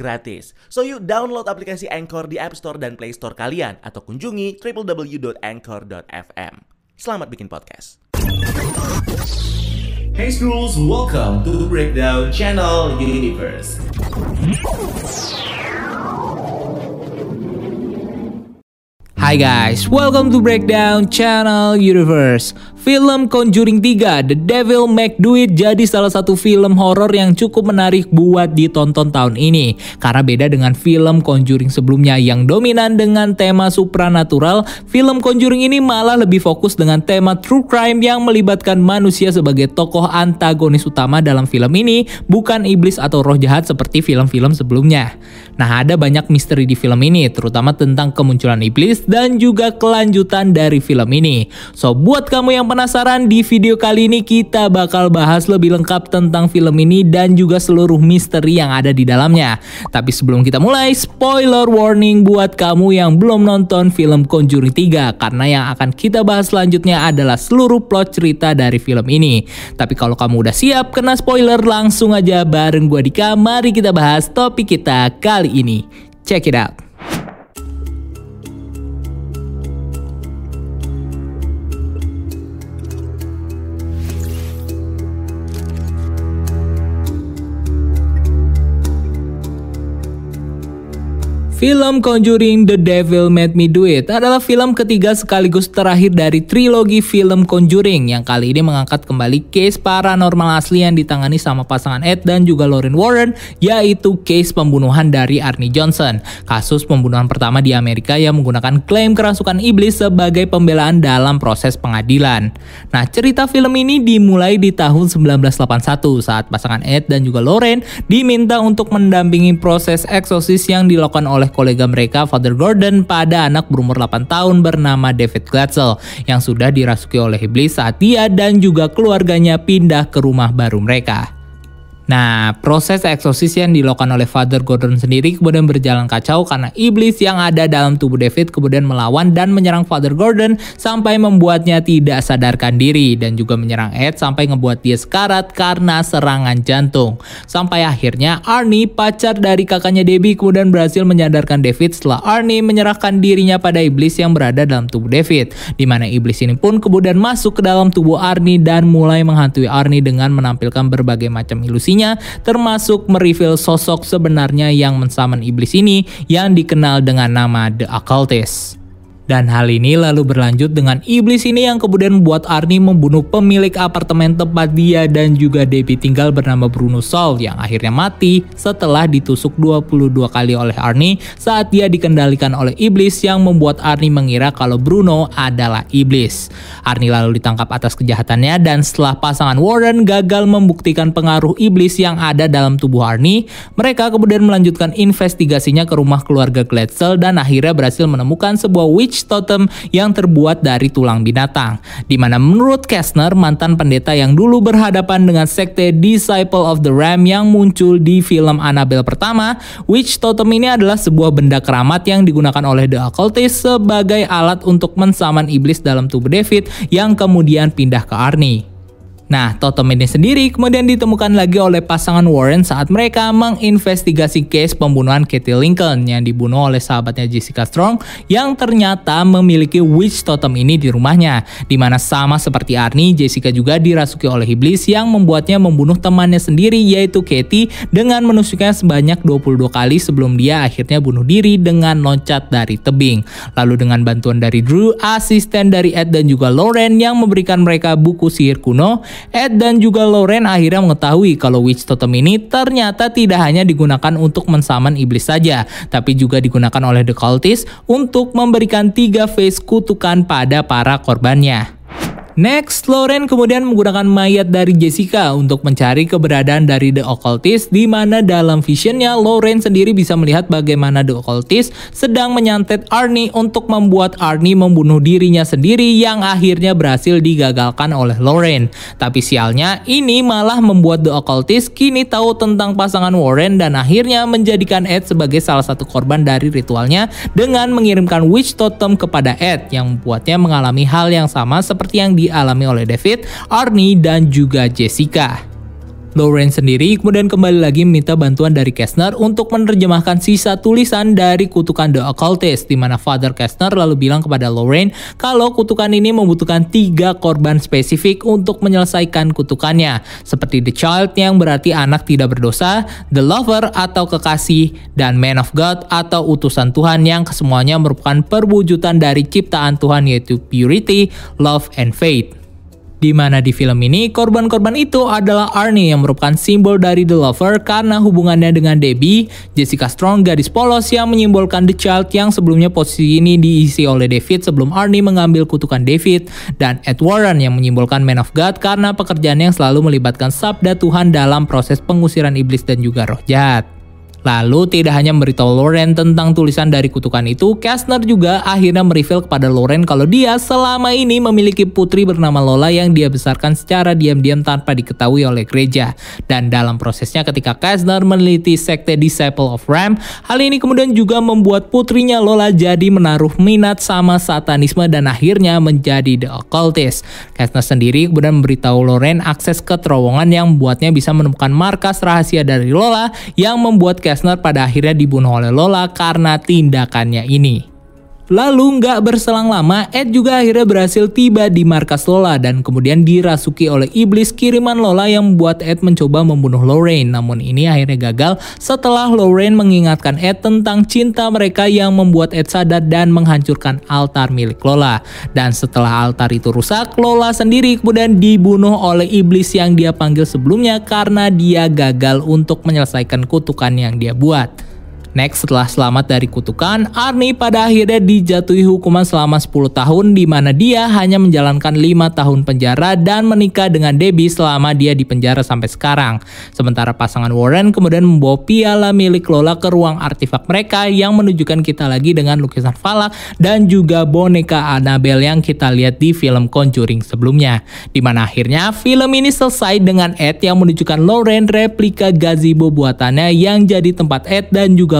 gratis. So you download aplikasi Anchor di App Store dan Play Store kalian atau kunjungi www.anchor.fm. Selamat bikin podcast. Hey Schools, welcome to the Breakdown Channel Universe. Hai guys, welcome to Breakdown Channel Universe. Film Conjuring 3, The Devil Make Do It jadi salah satu film horor yang cukup menarik buat ditonton tahun ini. Karena beda dengan film Conjuring sebelumnya yang dominan dengan tema supranatural, film Conjuring ini malah lebih fokus dengan tema true crime yang melibatkan manusia sebagai tokoh antagonis utama dalam film ini, bukan iblis atau roh jahat seperti film-film sebelumnya. Nah, ada banyak misteri di film ini, terutama tentang kemunculan iblis dan juga kelanjutan dari film ini. So, buat kamu yang penasaran di video kali ini kita bakal bahas lebih lengkap tentang film ini dan juga seluruh misteri yang ada di dalamnya. Tapi sebelum kita mulai, spoiler warning buat kamu yang belum nonton film Conjuring 3 karena yang akan kita bahas selanjutnya adalah seluruh plot cerita dari film ini. Tapi kalau kamu udah siap kena spoiler langsung aja bareng gua Dika, mari kita bahas topik kita kali ini. Check it out. Film Conjuring The Devil Made Me Do It adalah film ketiga sekaligus terakhir dari trilogi film Conjuring yang kali ini mengangkat kembali case paranormal asli yang ditangani sama pasangan Ed dan juga Lauren Warren yaitu case pembunuhan dari Arnie Johnson. Kasus pembunuhan pertama di Amerika yang menggunakan klaim kerasukan iblis sebagai pembelaan dalam proses pengadilan. Nah cerita film ini dimulai di tahun 1981 saat pasangan Ed dan juga Lauren diminta untuk mendampingi proses eksosis yang dilakukan oleh kolega mereka Father Gordon pada anak berumur 8 tahun bernama David Glatzel yang sudah dirasuki oleh iblis saat dia dan juga keluarganya pindah ke rumah baru mereka. Nah, proses eksosis yang dilakukan oleh Father Gordon sendiri kemudian berjalan kacau karena iblis yang ada dalam tubuh David kemudian melawan dan menyerang Father Gordon sampai membuatnya tidak sadarkan diri dan juga menyerang Ed sampai ngebuat dia sekarat karena serangan jantung. Sampai akhirnya Arnie, pacar dari kakaknya Debbie kemudian berhasil menyadarkan David setelah Arnie menyerahkan dirinya pada iblis yang berada dalam tubuh David. Di mana iblis ini pun kemudian masuk ke dalam tubuh Arnie dan mulai menghantui Arnie dengan menampilkan berbagai macam ilusinya termasuk mereveal sosok sebenarnya yang mensaman iblis ini yang dikenal dengan nama The Occultist. Dan hal ini lalu berlanjut dengan iblis ini yang kemudian membuat Arnie membunuh pemilik apartemen tempat dia dan juga Debbie tinggal bernama Bruno Sol yang akhirnya mati setelah ditusuk 22 kali oleh Arnie saat dia dikendalikan oleh iblis yang membuat Arnie mengira kalau Bruno adalah iblis. Arnie lalu ditangkap atas kejahatannya dan setelah pasangan Warren gagal membuktikan pengaruh iblis yang ada dalam tubuh Arnie, mereka kemudian melanjutkan investigasinya ke rumah keluarga Glatzel dan akhirnya berhasil menemukan sebuah witch totem yang terbuat dari tulang binatang. Di mana menurut Kessner, mantan pendeta yang dulu berhadapan dengan sekte Disciple of the Ram yang muncul di film Annabelle pertama, witch totem ini adalah sebuah benda keramat yang digunakan oleh The Occultist sebagai alat untuk mensaman iblis dalam tubuh David yang kemudian pindah ke Arnie. Nah, totem ini sendiri kemudian ditemukan lagi oleh pasangan Warren saat mereka menginvestigasi case pembunuhan Katie Lincoln yang dibunuh oleh sahabatnya Jessica Strong yang ternyata memiliki witch totem ini di rumahnya. Di mana sama seperti Arnie, Jessica juga dirasuki oleh iblis yang membuatnya membunuh temannya sendiri yaitu Katie dengan menusuknya sebanyak 22 kali sebelum dia akhirnya bunuh diri dengan loncat dari tebing. Lalu dengan bantuan dari Drew, asisten dari Ed dan juga Lauren yang memberikan mereka buku sihir kuno, Ed dan juga Lauren akhirnya mengetahui kalau Witch Totem ini ternyata tidak hanya digunakan untuk mensaman iblis saja, tapi juga digunakan oleh The Cultist untuk memberikan tiga face kutukan pada para korbannya. Next, Lauren kemudian menggunakan mayat dari Jessica untuk mencari keberadaan dari The Occultist di mana dalam visionnya Lauren sendiri bisa melihat bagaimana The Occultist sedang menyantet Arnie untuk membuat Arnie membunuh dirinya sendiri yang akhirnya berhasil digagalkan oleh Lauren. Tapi sialnya, ini malah membuat The Occultist kini tahu tentang pasangan Warren dan akhirnya menjadikan Ed sebagai salah satu korban dari ritualnya dengan mengirimkan witch totem kepada Ed yang membuatnya mengalami hal yang sama seperti yang di dialami oleh David, Arnie, dan juga Jessica. Lauren sendiri kemudian kembali lagi meminta bantuan dari Kessner untuk menerjemahkan sisa tulisan dari kutukan The Occultist di mana Father Kessner lalu bilang kepada Lauren kalau kutukan ini membutuhkan tiga korban spesifik untuk menyelesaikan kutukannya seperti The Child yang berarti anak tidak berdosa, The Lover atau kekasih, dan Man of God atau utusan Tuhan yang kesemuanya merupakan perwujudan dari ciptaan Tuhan yaitu purity, love, and faith. Di mana di film ini korban-korban itu adalah Arnie yang merupakan simbol dari The Lover karena hubungannya dengan Debbie, Jessica Strong gadis polos yang menyimbolkan The Child yang sebelumnya posisi ini diisi oleh David sebelum Arnie mengambil kutukan David, dan Ed Warren yang menyimbolkan Man of God karena pekerjaan yang selalu melibatkan sabda Tuhan dalam proses pengusiran iblis dan juga roh jahat. Lalu tidak hanya memberitahu Loren tentang tulisan dari kutukan itu, Kastner juga akhirnya mereveal kepada Loren kalau dia selama ini memiliki putri bernama Lola yang dia besarkan secara diam-diam tanpa diketahui oleh gereja. Dan dalam prosesnya ketika Kastner meneliti sekte Disciple of Ram, hal ini kemudian juga membuat putrinya Lola jadi menaruh minat sama satanisme dan akhirnya menjadi The Occultist. Kastner sendiri kemudian memberitahu Loren akses ke terowongan yang membuatnya bisa menemukan markas rahasia dari Lola yang membuat Kessner pada akhirnya dibunuh oleh Lola karena tindakannya ini. Lalu nggak berselang lama, Ed juga akhirnya berhasil tiba di markas Lola dan kemudian dirasuki oleh iblis kiriman Lola yang membuat Ed mencoba membunuh Lorraine. Namun ini akhirnya gagal setelah Lorraine mengingatkan Ed tentang cinta mereka yang membuat Ed sadar dan menghancurkan altar milik Lola. Dan setelah altar itu rusak, Lola sendiri kemudian dibunuh oleh iblis yang dia panggil sebelumnya karena dia gagal untuk menyelesaikan kutukan yang dia buat. Next, setelah selamat dari kutukan, Arnie pada akhirnya dijatuhi hukuman selama 10 tahun di mana dia hanya menjalankan 5 tahun penjara dan menikah dengan Debbie selama dia di penjara sampai sekarang. Sementara pasangan Warren kemudian membawa piala milik Lola ke ruang artefak mereka yang menunjukkan kita lagi dengan lukisan falak dan juga boneka Annabelle yang kita lihat di film Conjuring sebelumnya. Di mana akhirnya film ini selesai dengan Ed yang menunjukkan Lauren replika gazebo buatannya yang jadi tempat Ed dan juga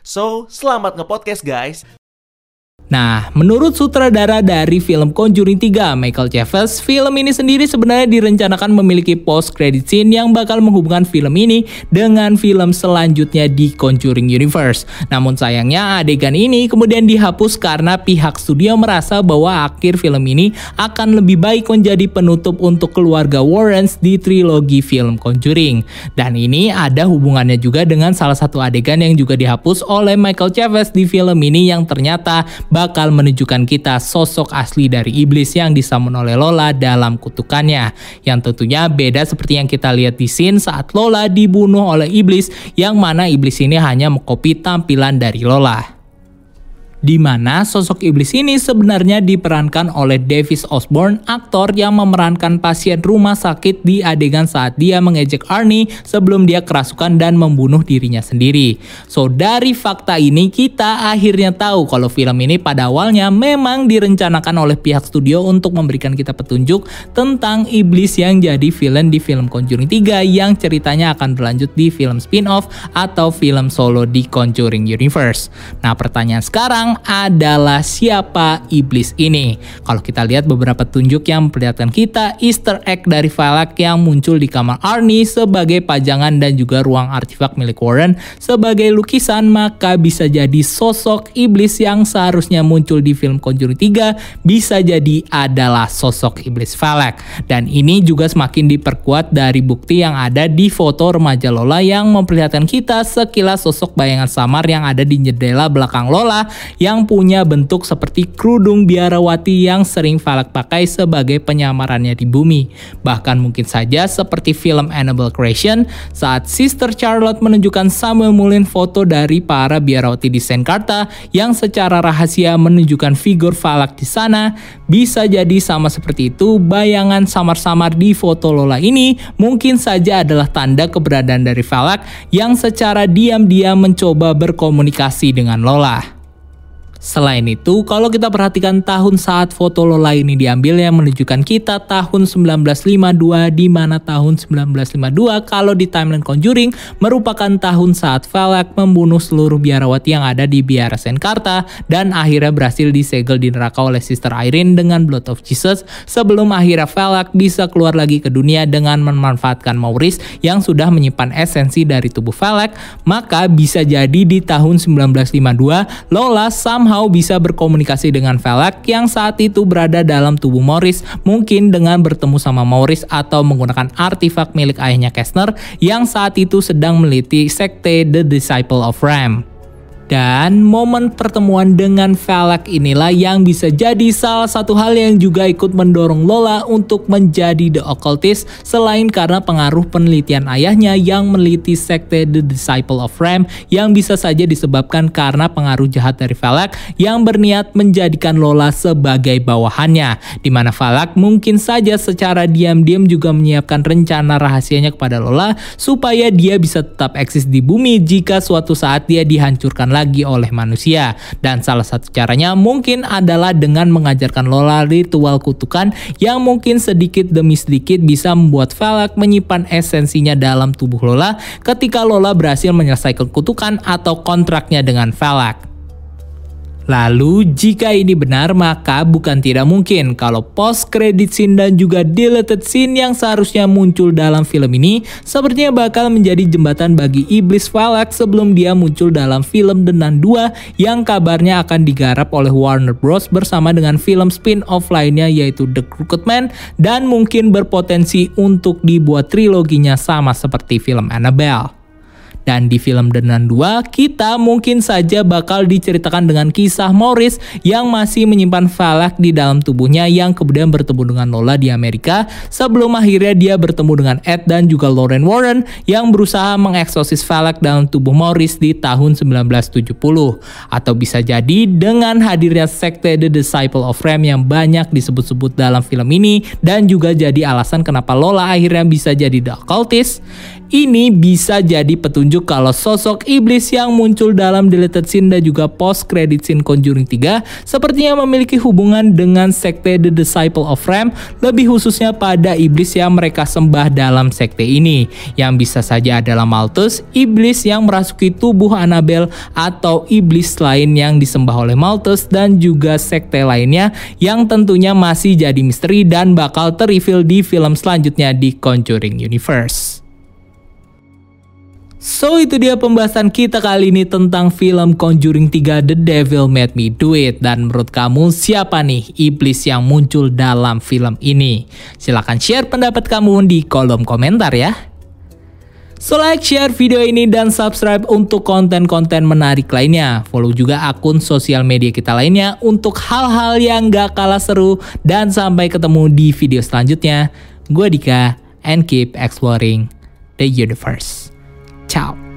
So, selamat nge-podcast guys. Nah, menurut sutradara dari film Conjuring 3, Michael Chaves, film ini sendiri sebenarnya direncanakan memiliki post credit scene yang bakal menghubungkan film ini dengan film selanjutnya di Conjuring Universe. Namun sayangnya adegan ini kemudian dihapus karena pihak studio merasa bahwa akhir film ini akan lebih baik menjadi penutup untuk keluarga Warrens di trilogi film Conjuring. Dan ini ada hubungannya juga dengan salah satu adegan yang juga dihapus oleh Michael Chaves di film ini yang ternyata bakal menunjukkan kita sosok asli dari iblis yang disamun oleh Lola dalam kutukannya. Yang tentunya beda seperti yang kita lihat di scene saat Lola dibunuh oleh iblis yang mana iblis ini hanya mengkopi tampilan dari Lola. Di mana sosok iblis ini sebenarnya diperankan oleh Davis Osborne, aktor yang memerankan pasien rumah sakit di adegan saat dia mengejek Arnie sebelum dia kerasukan dan membunuh dirinya sendiri. So dari fakta ini kita akhirnya tahu kalau film ini pada awalnya memang direncanakan oleh pihak studio untuk memberikan kita petunjuk tentang iblis yang jadi villain di film Conjuring 3 yang ceritanya akan berlanjut di film spin-off atau film solo di Conjuring Universe. Nah pertanyaan sekarang adalah siapa iblis ini? Kalau kita lihat beberapa tunjuk yang memperlihatkan kita easter egg dari Valak yang muncul di kamar Arnie sebagai pajangan dan juga ruang artefak milik Warren sebagai lukisan maka bisa jadi sosok iblis yang seharusnya muncul di film Conjuring 3 bisa jadi adalah sosok iblis Valak. Dan ini juga semakin diperkuat dari bukti yang ada di foto remaja Lola yang memperlihatkan kita sekilas sosok bayangan samar yang ada di jendela belakang Lola yang punya bentuk seperti kerudung biarawati yang sering Falak pakai sebagai penyamarannya di bumi. Bahkan mungkin saja seperti film Annabelle Creation saat Sister Charlotte menunjukkan Samuel Mulin foto dari para biarawati di Senkarta yang secara rahasia menunjukkan figur Falak di sana, bisa jadi sama seperti itu bayangan samar-samar di foto Lola ini mungkin saja adalah tanda keberadaan dari Falak yang secara diam-diam mencoba berkomunikasi dengan Lola. Selain itu, kalau kita perhatikan tahun saat foto Lola ini diambil yang menunjukkan kita tahun 1952 di mana tahun 1952 kalau di timeline Conjuring merupakan tahun saat Valak membunuh seluruh biarawati yang ada di biara Senkarta dan akhirnya berhasil disegel di neraka oleh Sister Irene dengan Blood of Jesus sebelum akhirnya Valak bisa keluar lagi ke dunia dengan memanfaatkan Maurice yang sudah menyimpan esensi dari tubuh Valak, maka bisa jadi di tahun 1952 Lola sama somehow bisa berkomunikasi dengan Velak yang saat itu berada dalam tubuh Morris, mungkin dengan bertemu sama Morris atau menggunakan artefak milik ayahnya Kessner yang saat itu sedang meliti sekte The Disciple of Ram. Dan momen pertemuan dengan Valak inilah yang bisa jadi salah satu hal yang juga ikut mendorong Lola untuk menjadi The Occultist selain karena pengaruh penelitian ayahnya yang meneliti sekte The Disciple of Ram yang bisa saja disebabkan karena pengaruh jahat dari Valak yang berniat menjadikan Lola sebagai bawahannya. Di mana mungkin saja secara diam-diam juga menyiapkan rencana rahasianya kepada Lola supaya dia bisa tetap eksis di bumi jika suatu saat dia dihancurkan lagi lagi oleh manusia. Dan salah satu caranya mungkin adalah dengan mengajarkan Lola ritual kutukan yang mungkin sedikit demi sedikit bisa membuat Valak menyimpan esensinya dalam tubuh Lola ketika Lola berhasil menyelesaikan kutukan atau kontraknya dengan Valak. Lalu jika ini benar maka bukan tidak mungkin kalau post credit scene dan juga deleted scene yang seharusnya muncul dalam film ini sepertinya bakal menjadi jembatan bagi iblis Valak sebelum dia muncul dalam film The Nun 2 yang kabarnya akan digarap oleh Warner Bros bersama dengan film spin-off lainnya yaitu The Crooked Man dan mungkin berpotensi untuk dibuat triloginya sama seperti film Annabelle. Dan di film The Nun 2, kita mungkin saja bakal diceritakan dengan kisah Morris yang masih menyimpan Valak di dalam tubuhnya yang kemudian bertemu dengan Lola di Amerika sebelum akhirnya dia bertemu dengan Ed dan juga Lauren Warren yang berusaha mengeksosis Valak dalam tubuh Morris di tahun 1970. Atau bisa jadi dengan hadirnya sekte The Disciple of Ram yang banyak disebut-sebut dalam film ini dan juga jadi alasan kenapa Lola akhirnya bisa jadi The Occultist. Ini bisa jadi petunjuk kalau sosok iblis yang muncul dalam deleted scene dan juga post credit scene Conjuring 3 sepertinya memiliki hubungan dengan sekte The Disciple of Ram, lebih khususnya pada iblis yang mereka sembah dalam sekte ini, yang bisa saja adalah Malthus, iblis yang merasuki tubuh Annabelle atau iblis lain yang disembah oleh Malthus dan juga sekte lainnya yang tentunya masih jadi misteri dan bakal terreveal di film selanjutnya di Conjuring Universe. So itu dia pembahasan kita kali ini tentang film Conjuring 3 The Devil Made Me Do It Dan menurut kamu siapa nih iblis yang muncul dalam film ini? Silahkan share pendapat kamu di kolom komentar ya So like, share video ini dan subscribe untuk konten-konten menarik lainnya. Follow juga akun sosial media kita lainnya untuk hal-hal yang gak kalah seru. Dan sampai ketemu di video selanjutnya. Gue Dika, and keep exploring the universe. Chao.